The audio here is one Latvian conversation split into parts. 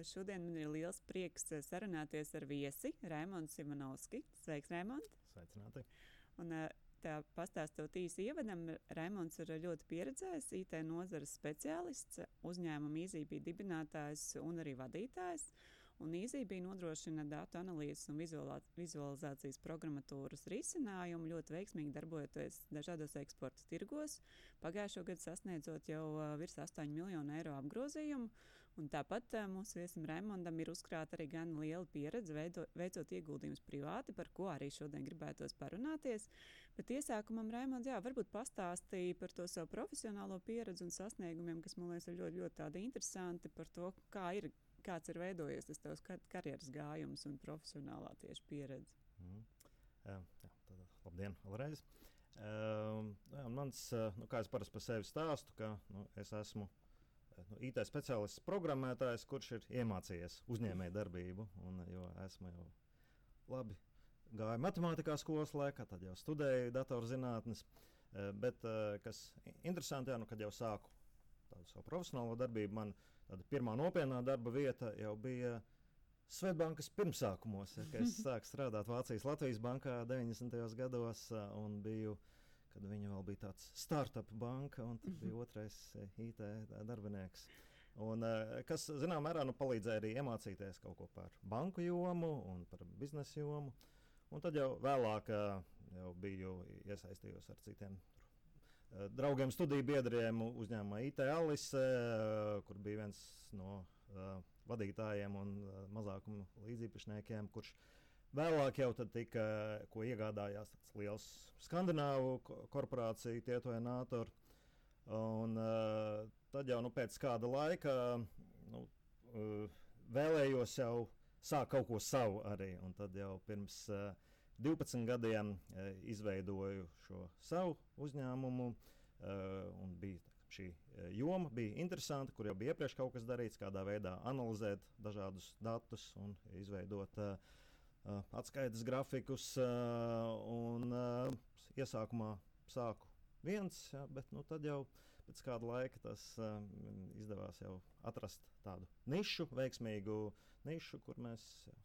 Eh, šodien man ir liels prieks eh, sarunāties ar viesi Raimondu Simonovski. Sveiks, Raimond! Sveicināti! Un, eh, tā pastāstot īsi ievadam, Raimons ir ļoti pieredzējis IT nozares speciālists, uzņēmuma īzībī dibinātājs un arī vadītājs. Un EasyBee nodrošina datu analīzes un vizualizācijas programmatūras risinājumu, ļoti veiksmīgi darbojoties dažādos eksporta tirgos. Pagājušo gadu sasniedzot jau virs 8 miljonu eiro apgrozījumu. Tāpat mūsu viesim Raimondam ir uzkrāta arī gan liela pieredze veido, veicot ieguldījumus privāti, par ko arī šodien gribētos parunāties. Bet iesākumam Raimonds, jā, varbūt pastāstīja par to savu profesionālo pieredzi un sasniegumiem, kas man liekas ļoti, ļoti interesanti par to, kā ir kāds ir veidojies tas tavs kar karjeras gājums un profesionālā tieši pieredze? Mm. Jā, jā, tad, labdien, vēlreiz. Uh, jā, mans, nu, kā es parasti par sevi stāstu, ka nu, es esmu nu, IT speciālists, programmētājs, kurš ir iemācījies uzņēmēju darbību. Un, jo esmu jau labi gāju matemātikā skolas laikā, tad jau studēju datorzinātnes. Uh, bet, uh, kas interesanti, jā, nu, kad jau sāku tādu savu profesionālo darbību, man tāda pirmā nopietnā darba vieta jau bija Svetbankas pirmsākumos, ja, kad es sāku strādāt Vācijas Latvijas bankā 90. gados un biju. Kad viņa vēl bija tāds startup banka, un tas bija otrais IT darbinieks. Un, kas, zināmā mērā, nu, palīdzēja arī iemācīties kaut ko par banku jomu un par biznesa jomu. Un tad jau vēlāk jau biju iesaistījos ar citiem Eh, draugiem, studiju biedriem uzņēmumā IT Alice, eh, kur bija viens no uh, vadītājiem un uh, mazākuma līdziepašniekiem, kurš vēlāk jau tika iegādājās tāds liels skandināvu korporāciju, Tieto Nātoru. Un, uh, tad jau nu, pēc kāda laika nu, uh, vēlējos jau sākt kaut ko savu arī. Un tad jau pirms uh, 12 gadiem e, izveidoju šo savu uzņēmumu. E, bija, šī e, joma bija interesanta, kur jau bija iepriekš kaut kas darīts, kādā veidā analizēt dažādus datus un izveidot uh, atskaites grafikus. Un, iesākumā sāku viens, ja, bet nu, tad jau pēc kāda laika tas uh, izdevās jau atrast tādu nišu, veiksmīgu nišu, kur mēs jā,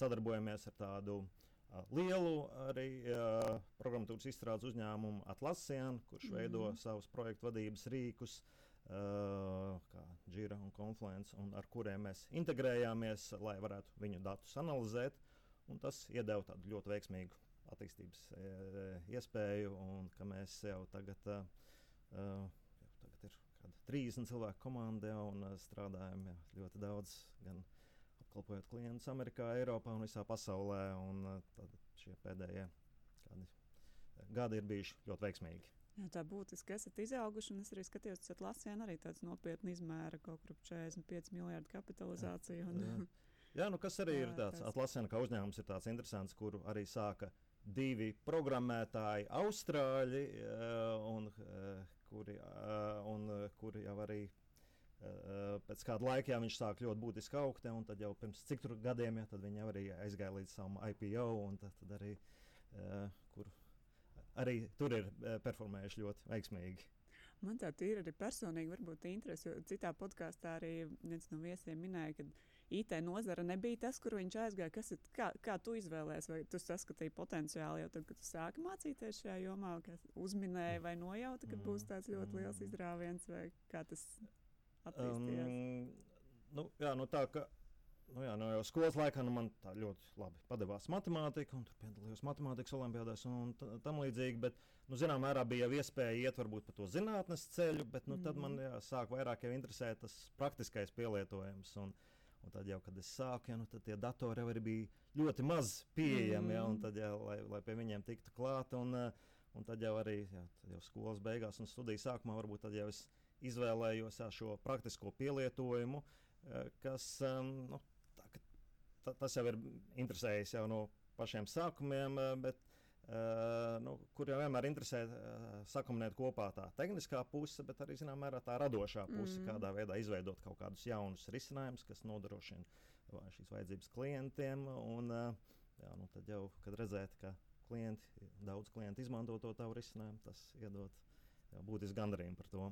sadarbojamies ar tādu uh, lielu arī uh, programmatūras izstrādes uzņēmumu Atlassian, kurš mm -hmm. veido savus projektu vadības rīkus. Uh, kā Jira un Confluence, un ar kuriem mēs integrējāmies, lai varētu viņu datus analizēt. Tas iedeva tādu ļoti veiksmīgu attīstības e, iespēju, un ka mēs jau tagad, uh, jau tagad ir 30 cilvēku komanda un strādājam jā, ļoti daudz gan apkalpojot klientus Amerikā, Eiropā un visā pasaulē. Un, uh, šie pēdējie kādi gadi ir bijuši ļoti veiksmīgi. Jā, tā būtiski esat izauguši, un es arī skatījos, ka Latvijā arī tāds nopietni izmēra kaut kur 45 miljardu kapitalizāciju. Un... Jā, jā nu kas arī jā, ir tāds. Atlasēna kā uzņēmums ir tāds interesants, kuru arī sāka divi programmētāji, austrāļi, uh, un, uh, kuri, un, kuri jau arī Eh, pēc kāda laika jā, viņš sāk ļoti būtiski augt, un tad jau pirms cik gadiem ja, viņi arī aizgāja līdz savam IPO, un tad, tad arī, kur arī tur ir performējuši ļoti veiksmīgi. Man tā ir arī personīgi, varbūt interese, jo citā podkāstā arī viens no viesiem minēja, ka IT nozara nebija tas, kur viņš aizgāja. Kas ir, kā, kā tu izvēlējies, vai tu saskatīji potenciāli jau tad, kad tu sāki mācīties šajā jomā, kas uzminēja vai nojauta, ka būs tāds ļoti liels mm. izrāviens, vai kā tas attīstījies? Um, nu, jā, nu tā, ka, nu jā, no jau skolas laikā nu man tā ļoti labi padevās matemātika, un tur piedalījos matemātikas olimpiādēs un tam līdzīgi. Bet, nu, zinām, mērā bija jau iespēja iet varbūt pa to zinātnes ceļu, bet nu, mm. tad man mhm. jā, sāk vairāk interesēt tas praktiskais pielietojums. Un, Un tad, jau, kad es sāku, ja, nu, tie datori jau bija ļoti maz pieejami, mm. ja, un tad, ja, lai, lai pie viņiem tiktu klāt. Un, un tad jau arī ja, tad jau skolas beigās un studiju sākumā varbūt tad jau es izvēlējos šo praktisko pielietojumu, eh, kas nu, tā, tā, tas jau ir interesējis jau no pašiem sākumiem, bet uh, nu, kur jau vienmēr interesē uh, sakuminēt kopā tā tehniskā puse, bet arī zināmā mērā tā radošā puse, mm. kādā veidā izveidot kaut kādus jaunus risinājumus, kas nodrošina šīs vajadzības klientiem. Un, uh, jā, nu, tad jau, kad redzēt, ka klienti, daudz klientu izmanto to tavu risinājumu, tas iedod būtisku gandarījumu par to.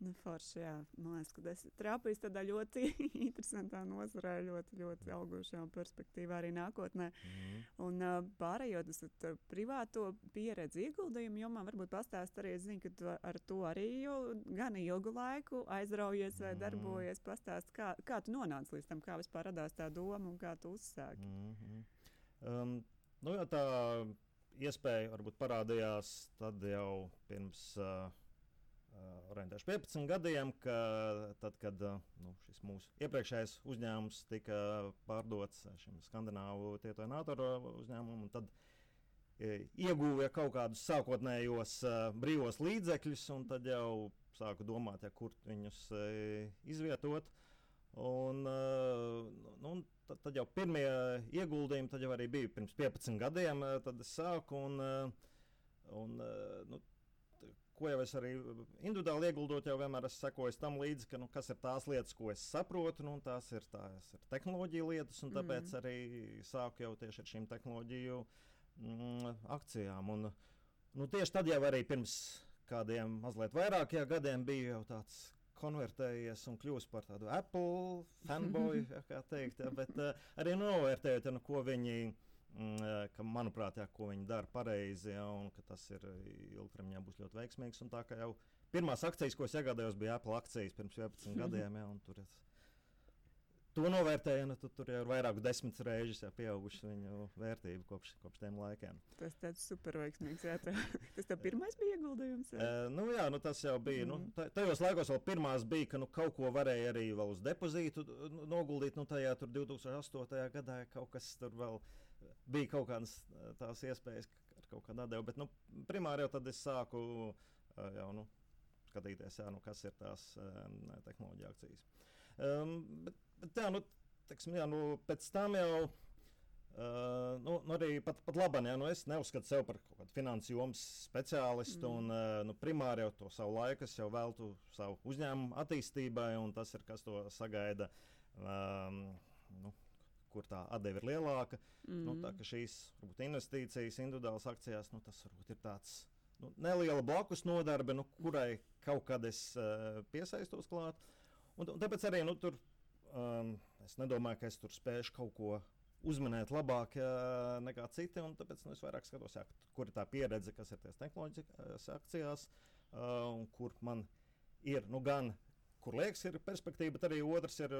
Nu, forši, jā. Man liekas, ka tas trāpīs tādā ļoti interesantā nozarē, ļoti, ļoti augošā perspektīvā arī nākotnē. Mm. Un uh, pārējot uz privāto pieredzi ieguldījumu jomā, varbūt pastāst arī, es zinu, ka tu ar to arī jau gan ilgu laiku aizraujies vai mm. darbojies. Pastāst, kā, kā tu nonāci līdz tam, kā vispār radās tā doma un kā tu uzsāki. Mm -hmm. um, nu, jā, tā iespēja varbūt parādījās tad jau pirms. Uh, orientējuši 15 gadiem, ka tad, kad nu, šis mūsu iepriekšējais uzņēmums tika pārdots šim skandināvu tietojinātoru uzņēmumam, tad ieguva kaut kādus sākotnējos brīvos līdzekļus, un tad jau sāku domāt, ja, kur viņus izvietot. Un, nu, tad, tad jau pirmie ieguldījumi jau arī bija pirms 15 gadiem. Tad es sāku un, un nu, ko jau es arī individuāli ieguldot, jau vienmēr esmu sekojis tam līdzi, ka, nu, kas ir tās lietas, ko es saprotu, nu, tās ir tās ir tehnoloģija lietas, un tāpēc mm. arī sāku jau tieši ar šīm tehnoloģiju mm, akcijām. Un, nu, tieši tad jau arī pirms kādiem mazliet vairākiem gadiem bija jau tāds konvertējies un kļūst par tādu Apple fanboy, ja, kā teikt, ja, bet uh, arī novērtējot, ja, nu, ko viņi viņi ka, manuprāt, jā, ko viņi dara pareizi, ja, un ka tas ir ilgtermiņā būs ļoti veiksmīgs. Tā kā jau pirmās akcijas, ko es iegādājos, bija Apple akcijas pirms 11 gadiem, un tur to novērtēju, nu, tur jau ir vairāk desmit reizes pieauguši viņu vērtību kopš, kopš tiem laikiem. Tas tāds superveiksmīgs, jā, tā, tas tev pirmais bija ieguldījums? Jā, uh, nu, jā nu, tas jau bija, mm. nu, tajos laikos vēl pirmās bija, ka nu, kaut ko varēja arī vēl uz depozītu noguldīt, nu, tajā tur 2008. gadā kaut kas tur vēl bija kaut kādas tās iespējas ar kaut kādu atdevi. Bet nu, primāri jau tad es sāku jau, nu, skatīties, jā, nu, kas ir tās um, tehnoloģija akcijas. Um, bet, bet, jā, nu, teksim, jā, nu, pēc tam jau. Uh, nu, nu arī pat, pat labi, ja nu es neuzskatu sevi par kaut kādu finansu jomas speciālistu. Mm. Un, uh, nu, primāri jau to savu laiku es jau veltu savu uzņēmumu attīstībai, un tas ir kas to sagaida. Um, nu, kur tā atdeve ir lielāka. Mm. Nu, tā, šīs varbūt, investīcijas individuālās akcijās, nu, tas varbūt ir tāds nu, neliela blakus nodarbe, nu, kurai kaut kad es uh, piesaistos klāt. Un, un tāpēc arī nu, tur, um, es nedomāju, ka es tur spēšu kaut ko uzmanēt labāk uh, nekā citi. Tāpēc nu, es vairāk skatos, jā, kur ir tā pieredze, kas ir tās tehnoloģijas akcijās, uh, un kur man ir nu, gan, kur liekas, ir perspektīva, bet arī otrs ir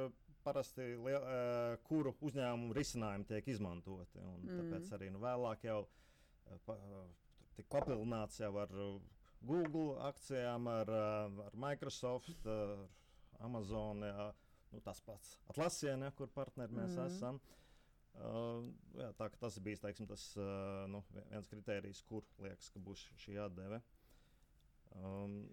parasti liel, uh, kuru uzņēmumu risinājumi tiek izmantoti. Mm. Tāpēc arī nu, vēlāk jau pa, tika papildināts jau ar Google akcijām, ar, ar Microsoft, ar Amazon. Jā, nu, tas pats Atlasien, ja, kur partneri mēs mm. esam. Uh, jā, tā, tas bija teiksim, tas, uh, nu, viens kriterijs, kur liekas, ka būs šī atdeve. Um,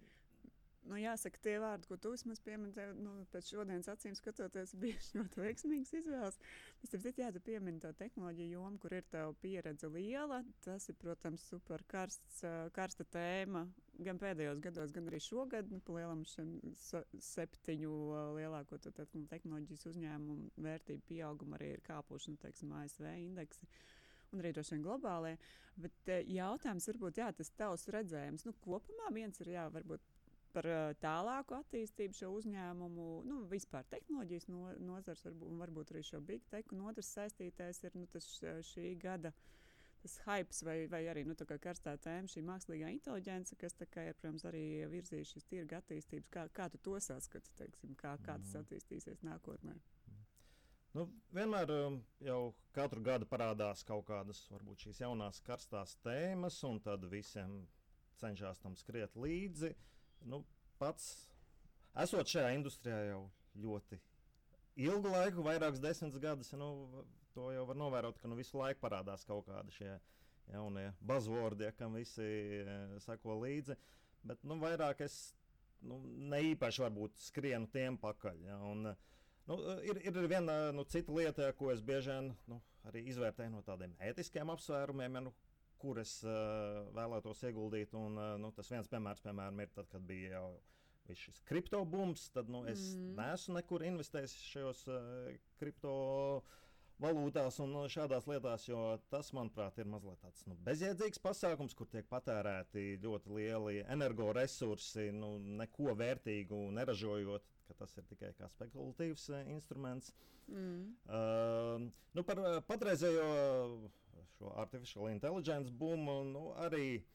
nu, jāsaka, tie vārdi, ko tu vismaz pieminēji, nu, pēc šodienas acīm skatoties, bija ļoti veiksmīgs izvēles. Es citu, jā, tu piemini to tehnoloģiju jomu, kur ir tava pieredze liela. Tas ir, protams, super karsts, karsta tēma gan pēdējos gados, gan arī šogad. Nu, Palielam šim septiņu lielāko tehnoloģijas uzņēmumu vērtību pieaugumu arī ir kāpuši, nu, teiksim, ASV indeksi un arī droši vien globālajā. Bet jautājums varbūt, jā, tas tavs redzējums. Nu, kopumā viens ir, jā, varbūt par tālāku attīstību šo uzņēmumu, nu, vispār tehnoloģijas no, nozars, varbūt, varbūt arī šo big tech, un otrs saistītais ir nu, tas šī gada. Tas hype vai, vai arī nu, karstā tēma, šī mākslīgā inteligence, kas kā, ir protams, arī virzījusi šīs tirga attīstības. Kā, kā tu to saskati, teiksim, kā, kā tas mm. attīstīsies nākotnē? Nu, vienmēr jau katru gadu parādās kaut kādas varbūt šīs jaunās karstās tēmas, un tad visiem cenšas tam skriet līdzi. Uh, nu, pats esot šajā industrijā jau ļoti ilgu laiku, vairākus desmit gadus, nu, to jau var novērot, ka nu, visu laiku parādās kaut kādi šie jaunie buzzwordi, ja, kam visi e, seko līdzi. Bet nu, vairāk es nu, ne īpaši varbūt skrienu tiem pakaļ. Ja, un, nu, ir, ir viena nu, cita lieta, ko es bieži vien nu, arī izvērtēju no tādiem ētiskiem apsvērumiem, ja, nu, kur es uh, vēlētos ieguldīt. Un, uh, nu, tas viens piemērs, piemēram, ir tad, kad bija jau viss šis kriptobums, tad nu, es mm. neesmu nekur investējis šajos uh, kripto valūtās un šādās lietās, jo tas, manuprāt, ir mazliet tāds nu, bezjēdzīgs pasākums, kur tiek patērēti ļoti lieli energoresursi, nu, neko vērtīgu neražojot. Tas ir tikai kā spekulatīvs instruments. Mm. Uh, nu, par patreizējo šo artificial intelligence bumu nu, arī uh,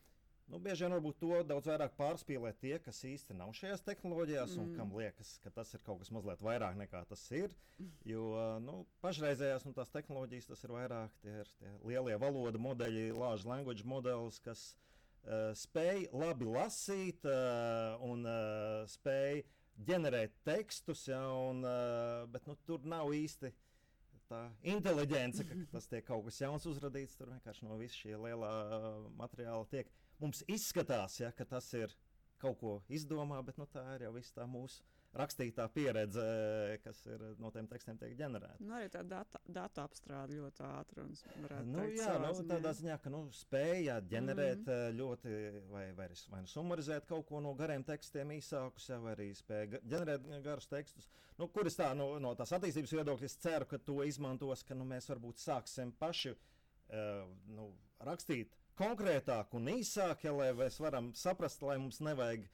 Nu, bieži vien varbūt to daudz vairāk pārspīlē tie, kas īsti nav šajās tehnoloģijās, mm. un kam liekas, ka tas ir kaut kas mazliet vairāk nekā tas ir. Jo nu, pašreizējās nu, tās tehnoloģijas, tas ir vairāk tie, ir, tie lielie valodu modeļi, large language modelis, kas uh, spēj labi lasīt uh, un uh, spēj ģenerēt tekstus, ja, un, uh, bet nu, tur nav īsti tā inteliģence, ka tas tiek kaut kas jauns uzradīts. Tur vienkārši no visa šī lielā materiāla tiek mums izskatās, ja, ka tas ir kaut ko izdomā, bet nu, tā ir jau viss tā mūsu rakstītā pieredze, kas ir no tiem tekstiem tiek ģenerēta. Nu, arī tā data, data apstrāde ļoti ātri un nu, jā, nu, tādā ziņā, ka nu, spēja ģenerēt mm -hmm. ļoti vai, vai, vai nu sumarizēt kaut ko no gariem tekstiem īsākus, vai arī spēja ģenerēt garus tekstus. Nu, kur es tā nu, no tās attīstības viedokļa ceru, ka to izmantos, ka nu, mēs varbūt sāksim paši uh, nu, rakstīt konkrētāk un īsāk, ja, lai mēs varam saprast, lai mums nevajag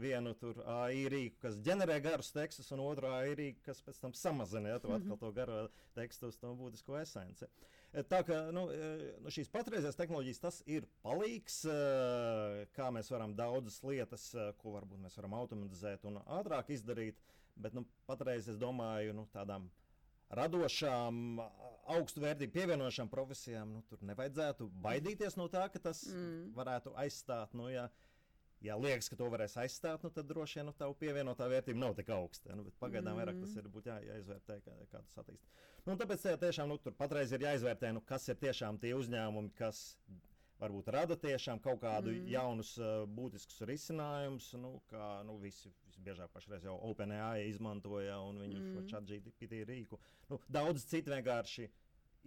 vienu AI rīku, kas ģenerē garus tekstus, un otru AI rīku, kas pēc tam samazina ja, to, mm -hmm. to garo tekstu uz to būtisko esenci. E, tā kā nu, e, nu, šīs patreizējās tehnoloģijas tas ir palīgs, e, kā mēs varam daudzas lietas, ko varbūt mēs varam automatizēt un ātrāk izdarīt, bet nu, patreiz es domāju nu, tādām radošām, augstu vērtību pievienošām profesijām, nu, tur nevajadzētu baidīties no tā, ka tas mm. varētu aizstāt. Nu, ja, ja liekas, ka to varēs aizstāt, nu, tad droši vien nu, tā pievienotā vērtība nav tik augsta. Nu, pagaidām mm. vairāk tas ir jā, jāizvērtē, kā, kā tas attīstās. Nu, tāpēc jā, tiešām nu, tur patreiz ir jāizvērtē, nu, kas ir tiešām tie uzņēmumi, kas varbūt rada tiešām kaut kādu mm. jaunus, uh, būtiskus risinājumus, nu, kā nu, visi visbiežāk pašreiz jau OpenAI izmantoja un viņu mm. šo chat GPT rīku. Nu, daudz citu vienkārši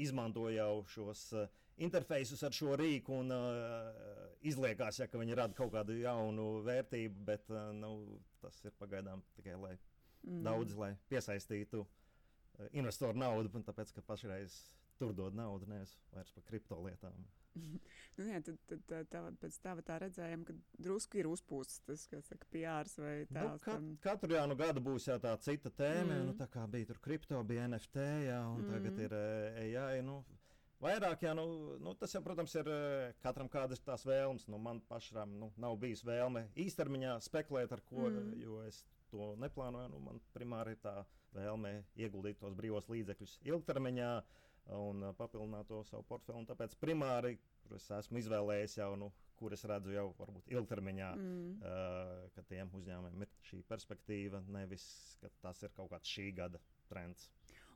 izmanto jau šos uh, interfeisus ar šo rīku un uh, izliekās, ja, ka viņi rada kaut kādu jaunu vērtību, bet uh, nu, tas ir pagaidām tikai lai mm. daudz, lai piesaistītu uh, investoru naudu, tāpēc ka pašreiz tur dod naudu, nevis vairs par kriptolietām. nu, jā, tad, tad tā, tā, pēc tā, tā redzējām, ka drusku ir uzpūsts tas, kas saka, PR vai tā. Nu, ka, tam... Katru jā, nu, gadu būs jā, tā cita tēma, mm. nu, tā kā bija tur kripto, bija NFT, jā, un mm. tagad ir AI. Nu, Vairāk, jā, nu, nu, tas jau, protams, ir katram kādas tās vēlmes. Nu, man pašam nu, nav bijis vēlme īstermiņā spekulēt ar ko, mm. jo es to neplānoju. Nu, man primāri ir tā vēlme ieguldīt tos brīvos līdzekļus ilgtermiņā. Un uh, papildināt to savu portfeli. Tas primāri, kur es esmu izvēlējies jau, nu, kur es redzu jau varbūt ilgtermiņā, mm. uh, ka tiem uzņēmumiem ir šī perspektīva, nevis ka tas ir kaut kāds šī gada trends.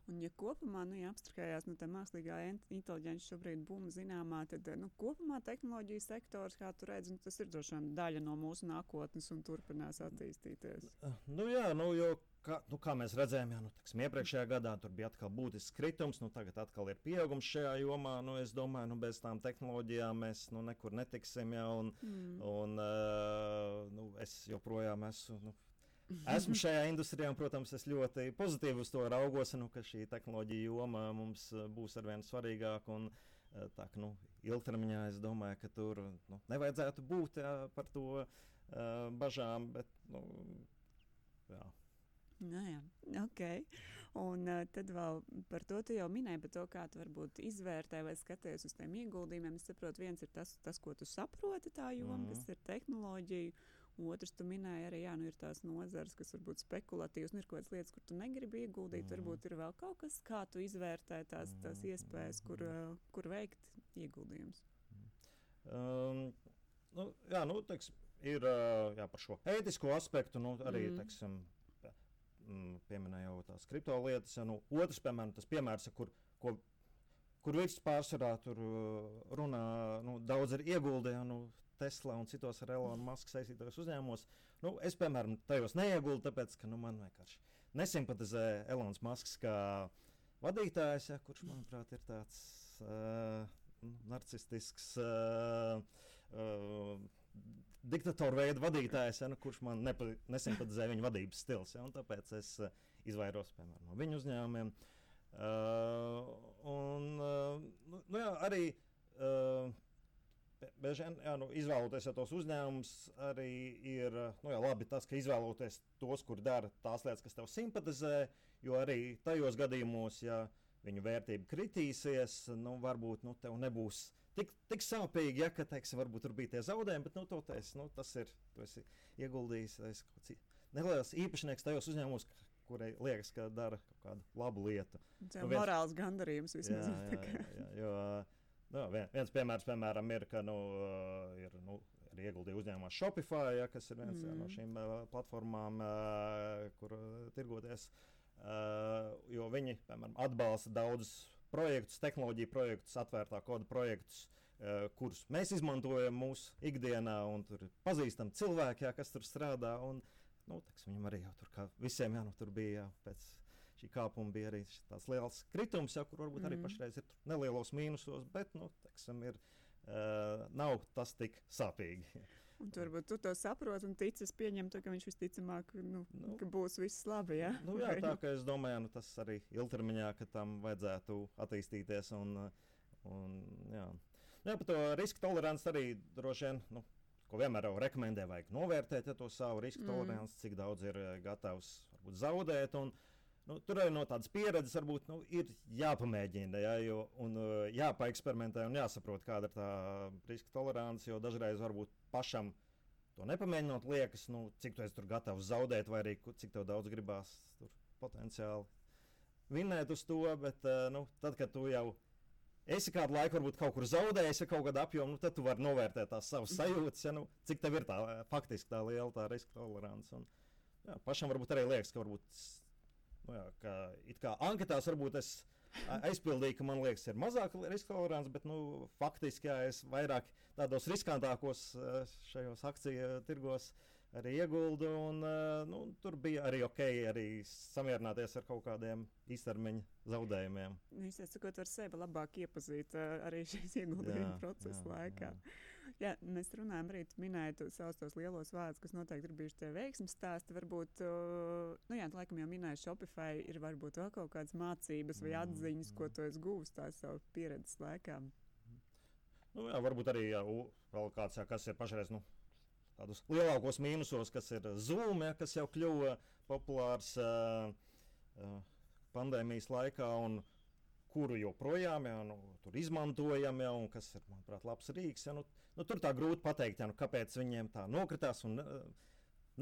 Un, ja kopumā nu, ja apstrādājās nu, mākslīgā inteliģence šobrīd būma zināmā, tad nu, kopumā tehnoloģiju sektors, kā tu redzi, nu, tas ir droši vien daļa no mūsu nākotnes un turpinās attīstīties. Nu, jā, nu, jo kā, nu, kā mēs redzējām, jā, nu, teksim, iepriekšējā gadā tur bija atkal būtisks kritums, nu, tagad atkal ir pieaugums šajā jomā. Nu, es domāju, ka nu, bez tām tehnoloģijām mēs nu, nekur netiksim. Jā, un, mm. un, uh, nu, es joprojām esmu. Nu, Esmu šajā industrijā, un, protams, es ļoti pozitīvi uz to raugos, nu, ka šī tehnoloģija joma mums būs arvien svarīgāka. Un, tā, ka, nu, ilgtermiņā es domāju, ka tur nu, nevajadzētu būt jā, par to uh, bažām. Bet, nu, jā. Nu, jā, ok. Un uh, tad vēl par to tu jau minēji, par to, kā tu varbūt izvērtē vai skaties uz tiem ieguldījumiem. Es saprotu, viens ir tas, tas ko tu saproti tā joma, mm. kas ir tehnoloģija. Otrs, tu minēji arī, jā, nu ir tās nozares, kas varbūt spekulatīvas, nu ir kaut kādas lietas, kur tu negribi ieguldīt. Mm. Varbūt ir vēl kaut kas, kā tu izvērtē tās, tās iespējas, kur, uh, kur veikt ieguldījumus. Um, nu, jā, nu, teiks, ir uh, jā, par šo ētisko aspektu, nu, arī mm. teiksim, pieminēju tās kriptolietas. Ja, nu, otrs, piemēram, tas piemērs, kur, ko, kur viss pārsvarā tur uh, runā, nu, daudz ir ieguldījumu. Nu, Tesla un citos ar Elonas Maska saistītos uzņēmumos. Nu, es, piemēram, tajos neieguldu, tāpēc, ka nu, man vienkārši nesimpatizē Elonas Masks kā vadītājs, ja, kurš, manuprāt, ir tāds uh, narcistisks. Uh, uh, Diktatora veida vadītājs, ja, nu, kurš man nepa, nesimpatizēja viņa vadības stils. Ja, tāpēc es uh, izvairos piemēram, no viņu uzņēmumiem. Uh, un, uh, nu, jā, arī uh, Bieži vien jā, nu, izvēloties ja tos uzņēmumus, arī ir nu, jā, labi tas, ka izvēloties tos, kur dara tās lietas, kas tev simpatizē. Jo arī tajos gadījumos, ja viņu vērtība kritīsies, nu, varbūt nu, tev nebūs tik, tik sāpīgi, ja ka, teiksim, varbūt tur bija tie zaudējumi, bet nu, to teiks, nu, tas ir. Tu esi ieguldījis neliels īpašnieks tajos uzņēmumos, kurai liekas, ka dara kaut kādu labu lietu. Tas ir nu, morāls gandarījums vismaz. Jā, jā, jā, jā, jo, Nu, vien, viens piemērs, piemēram, ir, ka nu, ir, nu, ir ieguldīja uzņēmumā Shopify, ja, kas ir viens mm. no šīm uh, platformām, uh, kur tirgoties. Jo viņi piemēram, atbalsta daudzus projektus, tehnoloģiju projektus, atvērtā koda projektus, kurus mēs izmantojam mūsu ikdienā, un tur ir pazīstami cilvēki, jā, kas tur strādā. Un, nu, teks, viņam arī jau tur, kā visiem, jā, nu, tur bija jā, pēc šī kāpuma bija arī tāds liels kritums, jau, kur varbūt mm. arī pašreiz ir nelielos mīnusos, bet nu, teksim, ir, uh, nav tas tik sāpīgi. Un tur varbūt tu to saproti un tici, es pieņemtu, ka viņš visticamāk nu, nu, ka būs viss labi. Ja? Nu, jā, tā kā es domāju, nu, tas arī ilgtermiņā, ka tam vajadzētu attīstīties. Un, un, jā. Jā, par to riska toleranci arī droši vien. Nu, Ko vienmēr jau rekomendē, vajag novērtēt ja, to savu riska mm. toleranci, cik daudz ir gatavs varbūt, zaudēt. Un, uh, Nu, tur arī no tādas pieredzes varbūt nu, ir jāpamēģina, ja, jo, un uh, jāpaeksperimentē un jāsaprot, kāda ir tā riska tolerance. Jo dažreiz varbūt pašam to nepamēģinot, liekas, nu, cik tu esi tur gatavs zaudēt, vai arī cik daudz gribās potenciāli vinēt uz to. Bet uh, nu, tad, kad tu jau esi kādu laiku varbūt kaut kur zaudējis, ja kaut kāda apjoma, nu, tad tu vari novērtēt tās savas sajūtas, ja, nu, cik tev ir tā faktiski tā liela tā riska tolerance. Un, jā, pašam varbūt arī liekas, ka varbūt nu, jā, ka it kā anketās varbūt es aizpildīju, ka man liekas, ir mazāk riska tolerants, bet nu, faktiski jā, es vairāk tādos riskantākos šajos akciju tirgos arī ieguldu. Un, nu, tur bija arī ok, arī samierināties ar kaut kādiem īstermiņa zaudējumiem. Viņš sakot, var sevi labāk iepazīt arī šīs ieguldījuma procesa laikā. Jā. Jā, mēs runājam, arī minējot savus tos lielos vārdus, kas noteikti ir bijuši tie veiksmīgi stāsti. Varbūt, nu jā, laikam jau minēju, Shopify ir varbūt vēl kaut kādas mācības vai atziņas, ko tu esi guvis tās savu pieredzes laikā. Nu, jā, varbūt arī jā, vēl kāds, jā, kas ir pašreiz. Nu. Tādus lielākos mīnusos, kas ir Zoom, ja, kas jau kļuva populārs uh, uh, pandēmijas laikā, un kuru joprojām ja, nu, izmantojam, ja, un kas ir, manuprāt, labs rīks. Ja, nu, nu, tur tā grūti pateikt, ja, nu, kāpēc viņiem tā nokritās un uh,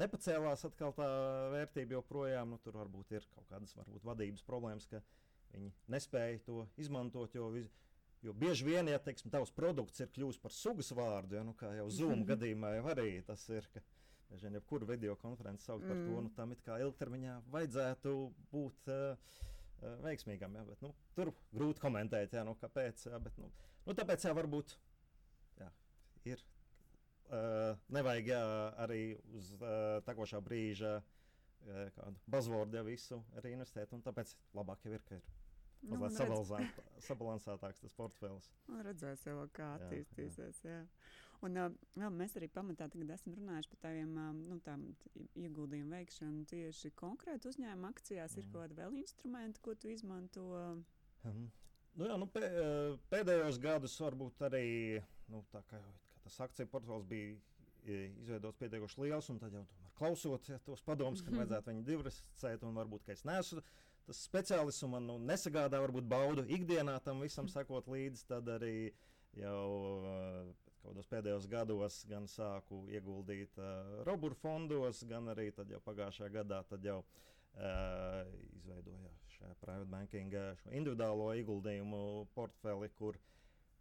nepacēlās atkal tā vērtība joprojām. Nu, tur varbūt ir kaut kādas varbūt, vadības problēmas, ka viņi nespēja to izmantot. Jo, jo bieži vien, ja teiksim, tavs produkts ir kļuvis par sugas vārdu, ja, nu, kā jau Zoom gadījumā jau arī tas ir. Ka, vien, jebkuru video konferenci sauc par mm. to, nu, tam it kā ilgtermiņā vajadzētu būt uh, veiksmīgam. Ja, bet, nu, tur grūti komentēt, ja, nu, kāpēc. Ja, bet, nu, nu, tāpēc jā, varbūt ir. Uh, nevajag jā, arī uz uh, tekošā brīža uh, kādu buzzwordu jau visu arī investēt. Tāpēc labāk jau ir, ka ir nu, sabalansētāks tas portfels. Un redzēs jau, kā attīstīsies. Jā, jā. Un, vēl mēs arī pamatā esam runājuši par tādiem nu, ieguldījumu veikšanu tieši konkrēti uzņēmuma akcijās. Mm. Ir kaut kādi vēl instrumenti, ko tu izmanto? Um, nu jā, nu, pē, pēdējos gados varbūt arī nu, tā kā jau tas akciju portfels bija izveidots pietiekoši liels, un tad jau tomēr klausot ja, tos padomus, ka vajadzētu viņu diversificēt, un varbūt es neesmu tas speciālists, un man nu, nesagādā varbūt baudu ikdienā tam visam sekot līdzi, tad arī jau kādos pēdējos gados gan sāku ieguldīt uh, roburu fondos, gan arī pagājušajā gadā jau uh, izveidoju šajā private banking šo individuālo ieguldījumu portfeli, kur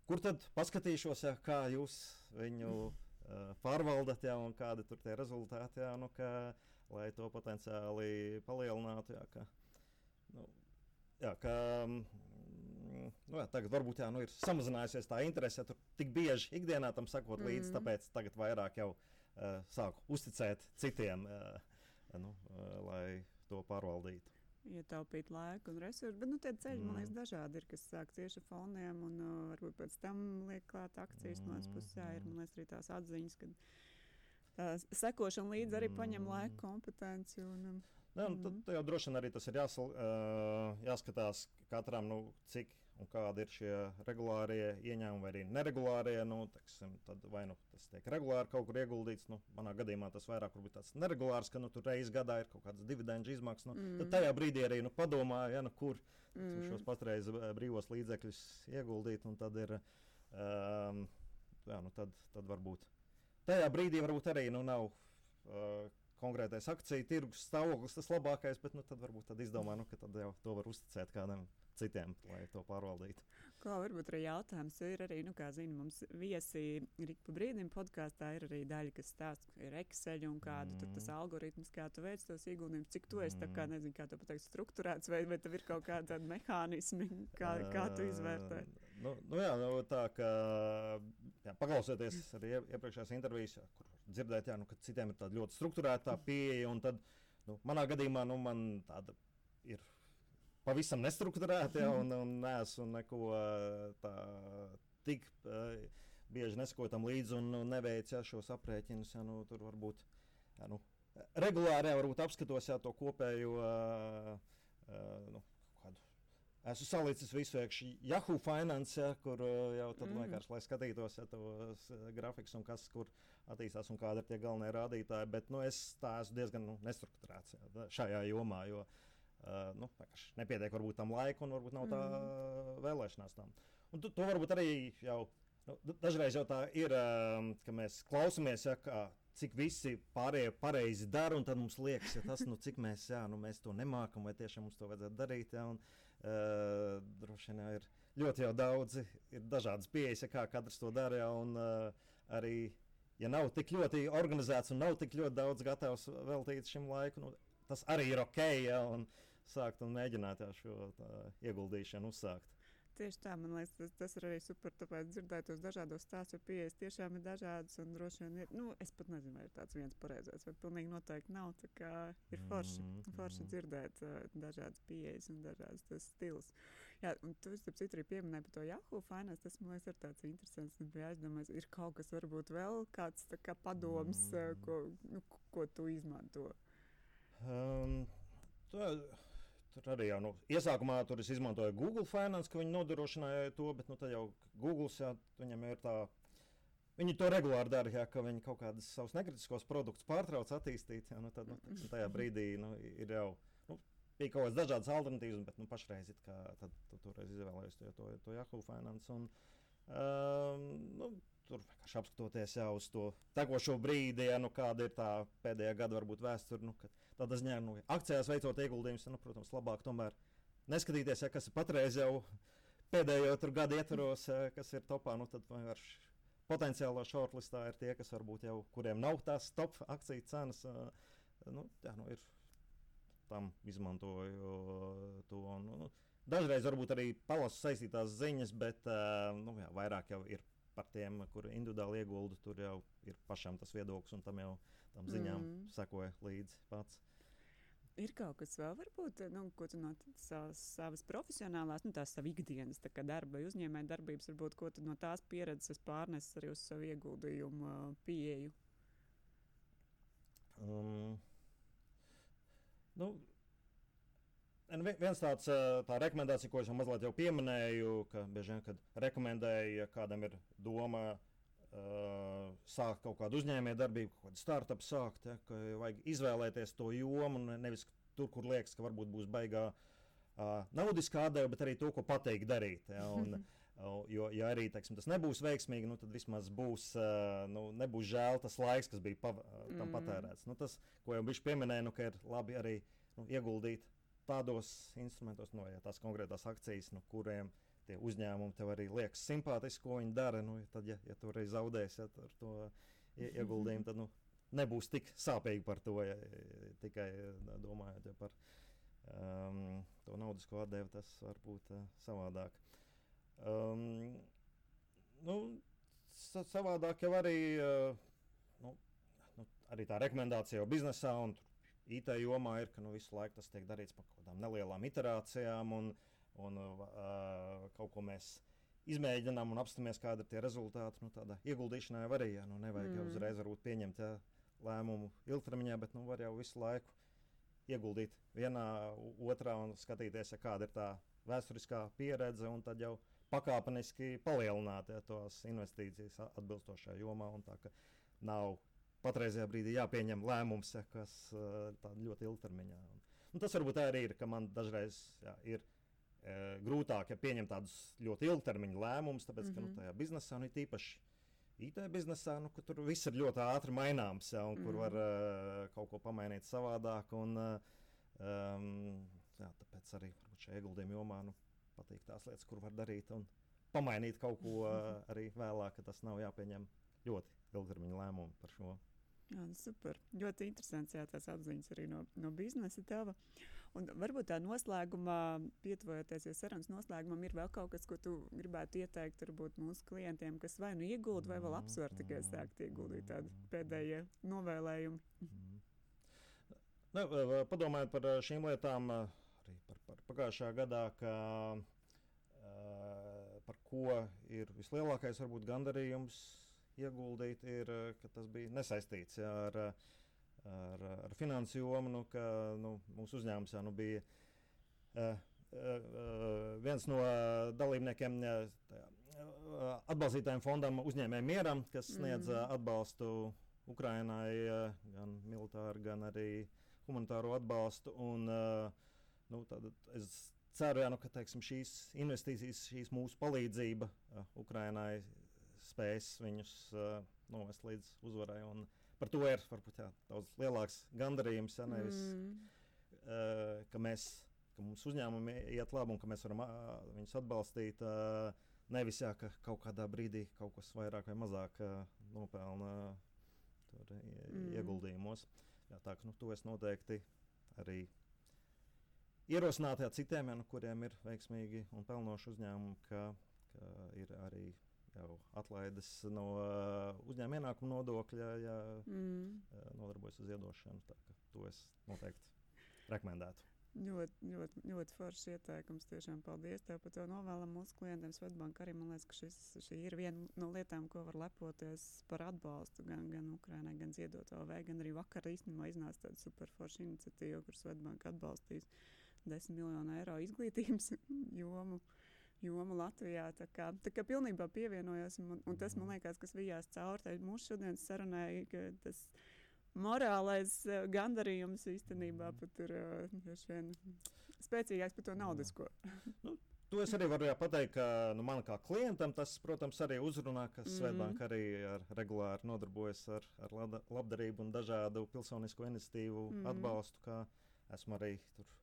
Kur tad paskatīšos, ja, kā jūs viņu uh, pārvaldat, ja, un kādi tur tie rezultāti, ja, nu, ka, lai to potenciāli palielinātu. Ja, ka, nu, jā, ka, mm, nu, jā, tagad varbūt jā, nu, ir samazinājusies tā interese, ja tur tik bieži ikdienā tam sakot līdzi, mm. tāpēc tagad vairāk jau uh, sāku uzticēt citiem, uh, nu, uh, lai to pārvaldītu. ietaupīt laiku un resursus. Bet nu, tie ceļi, mm. man liekas, Mm. dažādi ir, kas sāk tieši ar foniem un uh, varbūt pēc tam liek klāt akcijas no otras puses. Jā, ir, man liekas, arī tās atziņas, ka tā sekošana līdzi arī paņem Mm. laiku, kompetenci. Un, um, Jā, nu, tad, Mhm. tad jau droši vien arī tas ir jāsal, uh, jāskatās katram, nu, cik un kādi ir šie regulārie ieņēmumi vai arī neregulārie. Nu, teksim, tad vai nu tas tiek regulāri kaut kur ieguldīts, nu, manā gadījumā tas vairāk varbūt tāds neregulārs, ka nu, tur reizes gadā ir kaut kādas dividendžu izmaksas. Nu, mm. Tad tajā brīdī arī nu, padomā, ja, nu, kur mm. šos patreiz brīvos līdzekļus ieguldīt. un Tad ir, um, jā, nu, tad, tad varbūt tajā brīdī varbūt arī nu, nav. Uh, konkrētais akciju tirgus stāvoklis tas labākais, bet nu, tad varbūt tad izdomā, nu, ka tad jau to var uzticēt kādam citiem, lai to pārvaldītu. Kā varbūt arī jautājums, ir arī, nu, kā zina, mums viesi Rīgas pa brīdim podkāstā ir arī daļa, kas stāsta, ka ir Excel un kāda mm. tas Mm. algoritms, kā tu veic tos ieguldījumus, cik tu esi, tā kā, Mm. nezinu, kā to pateikt, strukturēts, vai, vai tev ir kaut kādi tādi mehānismi, kā, kā tu izvērtē. Uh, Nu, nu jā, nu, tā kā jā, paklausoties arī ie- iepriekšējās intervijas, kur dzirdēt, jā, nu, ka citiem ir tāda ļoti strukturēta pieeja, un tad, nu, manā gadījumā, nu, man tāda ir pavisam nestrukturēta, jā, un, un neesmu neko ā, tā tik uh, bieži nesakoju tam līdzi un nu, neveicu jā, šos aprēķinus, jā, nu, tur varbūt, jā, nu, regulāri, jā, varbūt apskatos, jā, to kopējo, uh, uh, nu, kādu Esmu salicis visu iekšā Yahoo Finance, ja, kur jau tad Mm. vienkārši, lai skatītos ja, tos grafikus un kas kur attīstās un kādi ir tie galvenie rādītāji. Bet nu, es tā esmu diezgan nu, nestrukturēts šajā jomā, jo uh, nu, nepietiek varbūt tam laika un varbūt nav tā Mm. vēlēšanās tam. Un tu, to varbūt arī jau. Nu, da- dažreiz jau tā ir, um, ka mēs klausāmies, ja, kā, cik visi pārējie pareizi dara, un tad mums liekas, ja tas, nu, cik mēs, jā, nu, mēs to nemākam, vai tiešām mums to vajadzētu darīt. Ja, un, uh, droši vien jā, ir ļoti jau daudzi, ir dažādas pieejas, ja, kā katrs to dara. Ja, un, uh, arī, ja nav tik ļoti organizēts un nav tik ļoti daudz gatavs veltīt šim laikam, nu, tas arī ir ok. Ja, un sākt un mēģināt jā, šo tā, ieguldīšanu uzsākt. Tieši tā, man liekas, tas, tas ir arī super. Tāpēc dzirdēt tos dažādos stāstus, jo pieejas tiešām ir dažādas. Un droši vien ir, nu, es pat nezinu, vai ir tāds viens pareizais, vai pilnīgi noteikti nav. Tā kā ir forši, Mhm, forši mhm. dzirdēt uh, dažādas pieejas un dažādas stils. Jā, un tu starp citu arī pieminēji par to Yahoo Finance. Tas man liekas, ir tāds interesants. Es biju aizdomājies, ir kaut kas varbūt vēl kāds tā kā padoms, mm. Mm. ko, nu, ko tu izmanto. Um, tā, tur arī jau nu, iesākumā tur es izmantoju Google Finance, ka viņi nodrošināja to, bet nu, tad jau Google viņam ir tā. Viņi to regulāri dara, ja, ka viņi kaut kādus savus nekritiskos produktus pārtrauc attīstīt. Jā, nu, tad, nu, tajā brīdī nu, ir jau bija kaut kādas dažādas alternatīvas, bet nu, pašreiz kā tad, tad, toreiz izvēlējos to, to, to Yahoo Finance. Un, um, nu, tur vienkārši apskatoties jau uz to tekošo brīdi, ja, nu, kāda ir tā pēdējā gada varbūt vēsture. Nu, Tādā ziņā, nu, akcijās veicot ieguldījumus, nu, protams, labāk tomēr neskatīties, ja, kas ir patreiz jau pēdējo gadu ietvaros, ja, kas ir topā. Nu, tad vienkārši potenciālā shortlistā ir tie, kas varbūt jau kuriem nav tās top akciju cenas. ā, Nu, jā, nu, ir tam izmantoju to. Nu, nu, dažreiz varbūt arī palasu saistītās ziņas, bet ā, nu, jā, vairāk jau ir par tiem, kur individuāli ieguldu. Tur jau ir pašam tas viedoklis, un tam jau tam ziņām Mm. sekoja līdzi pats. Ir kaut kas vēl, varbūt, nu, ko tu no savas, savas profesionālās, nu, tās savas ikdienas tā darba, vai uzņēmēja darbības, varbūt, ko tu no tās pieredzes pārnesis arī uz savu ieguldījumu pieeju. Um, nu, en vi- viens tāds ā, tā rekomendācija, ko es jau mazliet jau pieminēju, ka bieži vien, kad rekomendēju, ja kādam ir doma uh, sākt kaut kādu uzņēmējdarbību, kaut kādu startup sākt, ja, ka vajag izvēlēties to jomu, nevis tur, kur liekas, ka varbūt būs baigā uh, naudiskā atdeve, bet arī to, ko pateikt darīt. Ja, un, jo, ja arī teiksim, tas nebūs veiksmīgi, nu, tad vismaz būs, uh, nu, nebūs žēl tas laiks, kas bija pav, uh, tam Mm. patērēts. Nu, tas, ko jau viņš pieminēja, nu, ka ir labi arī nu, ieguldīt tādos instrumentos, no, ja tās konkrētās akcijas, no kuriem tie uzņēmumi tev arī liekas simpātiski, ko viņi dara. Nu, tad, ja, ja tu reiz zaudēsi ja, ar to ie- ieguldījumu, tad nu, nebūs tik sāpīgi par to. Ja, ja, tikai domājot ja, par um, to naudisko atdevi, tas var būt uh, savādāk. Um, nu, sa savādāk jau arī, uh, nu, nu, arī tā rekomendācija jau biznesā un IT jomā ir, ka nu, visu laiku tas tiek darīts par kaut kādām nelielām iterācijām, un, un uh, kaut ko mēs izmēģinām un apstāmies, kāda ir tie rezultāti. Nu, tādā ieguldīšanā jau arī ja, nu, nevajag mm. uzreiz pieņemt ja, lēmumu ilgtermiņā, bet nu, var jau visu laiku ieguldīt vienā, otrā un skatīties, ja kāda ir tā vēsturiskā pieredze, un tad jau pakāpeniski palielināt ja, tos investīcijas atbilstošajā jomā. Nav patreizajā brīdī jāpieņem lēmums, ja, kas uh, ļoti ilgtermiņā. Un, un tas varbūt arī ir, ka man dažreiz jā, ir uh, grūtāk ja, pieņemt tādus ļoti ilgtermiņa lēmumus, tāpēc, mm -hmm. ka nu, mhm. tajā biznesā nu, īpaši. IT biznesā, nu, kur tur viss ir ļoti ātri maināms, ja, un mm. kur var uh, kaut ko pamainīt savādāk. Un, uh, um, jā, tāpēc arī šajā ieguldījuma jomā nu, patīk tās lietas, kur var darīt un pamainīt kaut ko uh, arī vēlāk, ka tas nav jāpieņem ļoti ilgtermiņa lēmumu par šo. Jā, nu super. Ļoti interesants jā, tās apziņas arī no, no biznesa tava. Un varbūt tā noslēgumā, pietuvojoties jau sarunas noslēgumam, ir vēl kaut kas, ko tu gribētu ieteikt varbūt mūsu klientiem, kas vai nu iegulda, vai vēl apsver tikai sākt ieguldīt tādu pēdējie novēlējumu. Mm. Ne, padomājiet par šīm lietām arī par, par pagājušā gadā, ka, par ko ir vislielākais varbūt gandarījums ieguldīt, ir, eh, ka tas bija nesaistīts jā, ar, ar, ar finansu jomu. Nu, ka, nu, mūsu uzņēmums jau nu, bija uh, uh, viens no dalībniekiem. Uh, atbalstītājiem fondam uzņēmējiem mieram, kas sniedz mm. atbalstu Ukrainai, gan militāru, gan arī humanitāro atbalstu. Un, nu, es ceru, jā, nu, ka teiksim, šīs investīcijas, šīs mūsu palīdzība Ukrainai spējas viņus uh, novest līdz uzvarai. Par to ir varbūt jā, daudz lielāks gandarījums. Ja, nevis, mm. uh, ka, mēs, ka mums uzņēmumi iet labi un ka mēs varam uh, viņus atbalstīt. Uh, nevis jā, ka kaut kādā brīdī kaut kas vairāk vai mazāk uh, nopelna tur, mm. ieguldījumos. Jā, tā, nu, to es noteikti arī ierosinātu citiem, ja, nu, kuriem ir veiksmīgi un pelnoši uzņēmumi, ka, ka ir arī jau atlaides no uh, uzņēmuma ienākuma nodokļa, ja mm. uh, nodarbojas ar ziedošanu. To es noteikti rekomendētu. Ļoti, ļoti, ļoti foršs ieteikums. Tiešām paldies tev par to novēlam mūsu klientiem. Svetbanka arī man liekas, ka šis, šī ir viena no lietām, ko var lepoties par atbalstu gan, gan Ukrainai, gan ziedotāju vai gan arī vakar īstenībā iznāca tāda superforša iniciatīva, kur Svetbanka atbalstīs 10 miljonu eiro izglītības jomu. Jomu Latvijā. Tā kā, tā kā pilnībā pievienojos, un, un tas man liekas, kas vijās cauri mūsu šodienas sarunai, ka tas morālais uh, gandarījums īstenībā pat ir uh, spēcīgāks par to naudisko. nu, To es arī varu pateikt, ka nu, man kā klientam tas, protams, arī uzrunā, ka mm. Svetbanka arī ar, regulāri nodarbojas ar, ar labdarību un dažādu pilsonisko iniciatīvu mm. atbalstu. Esmu arī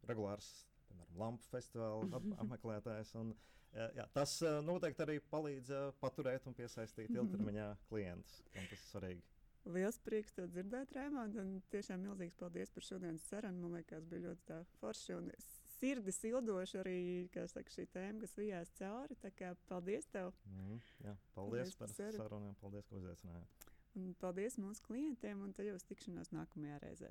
regulārs, piemēram, Lampu festivāla ap, apmeklētājs. Un, jā, tas noteikti arī palīdz paturēt un piesaistīt mhm. ilgtermiņā klientus. Tas ir svarīgi. Liels prieks to dzirdēt, Rēmond, un tiešām milzīgs paldies par šodienas sarunu. Man liekas, bija ļoti forši un sirdi sildoši arī saka, šī tēma, kas vijās cauri. Paldies tev! Mm, jā, paldies, paldies par sarunu, paldies, ka uzaicinājāt. Un paldies mūsu klientiem, un te jau tikšanos nākamajā reizē.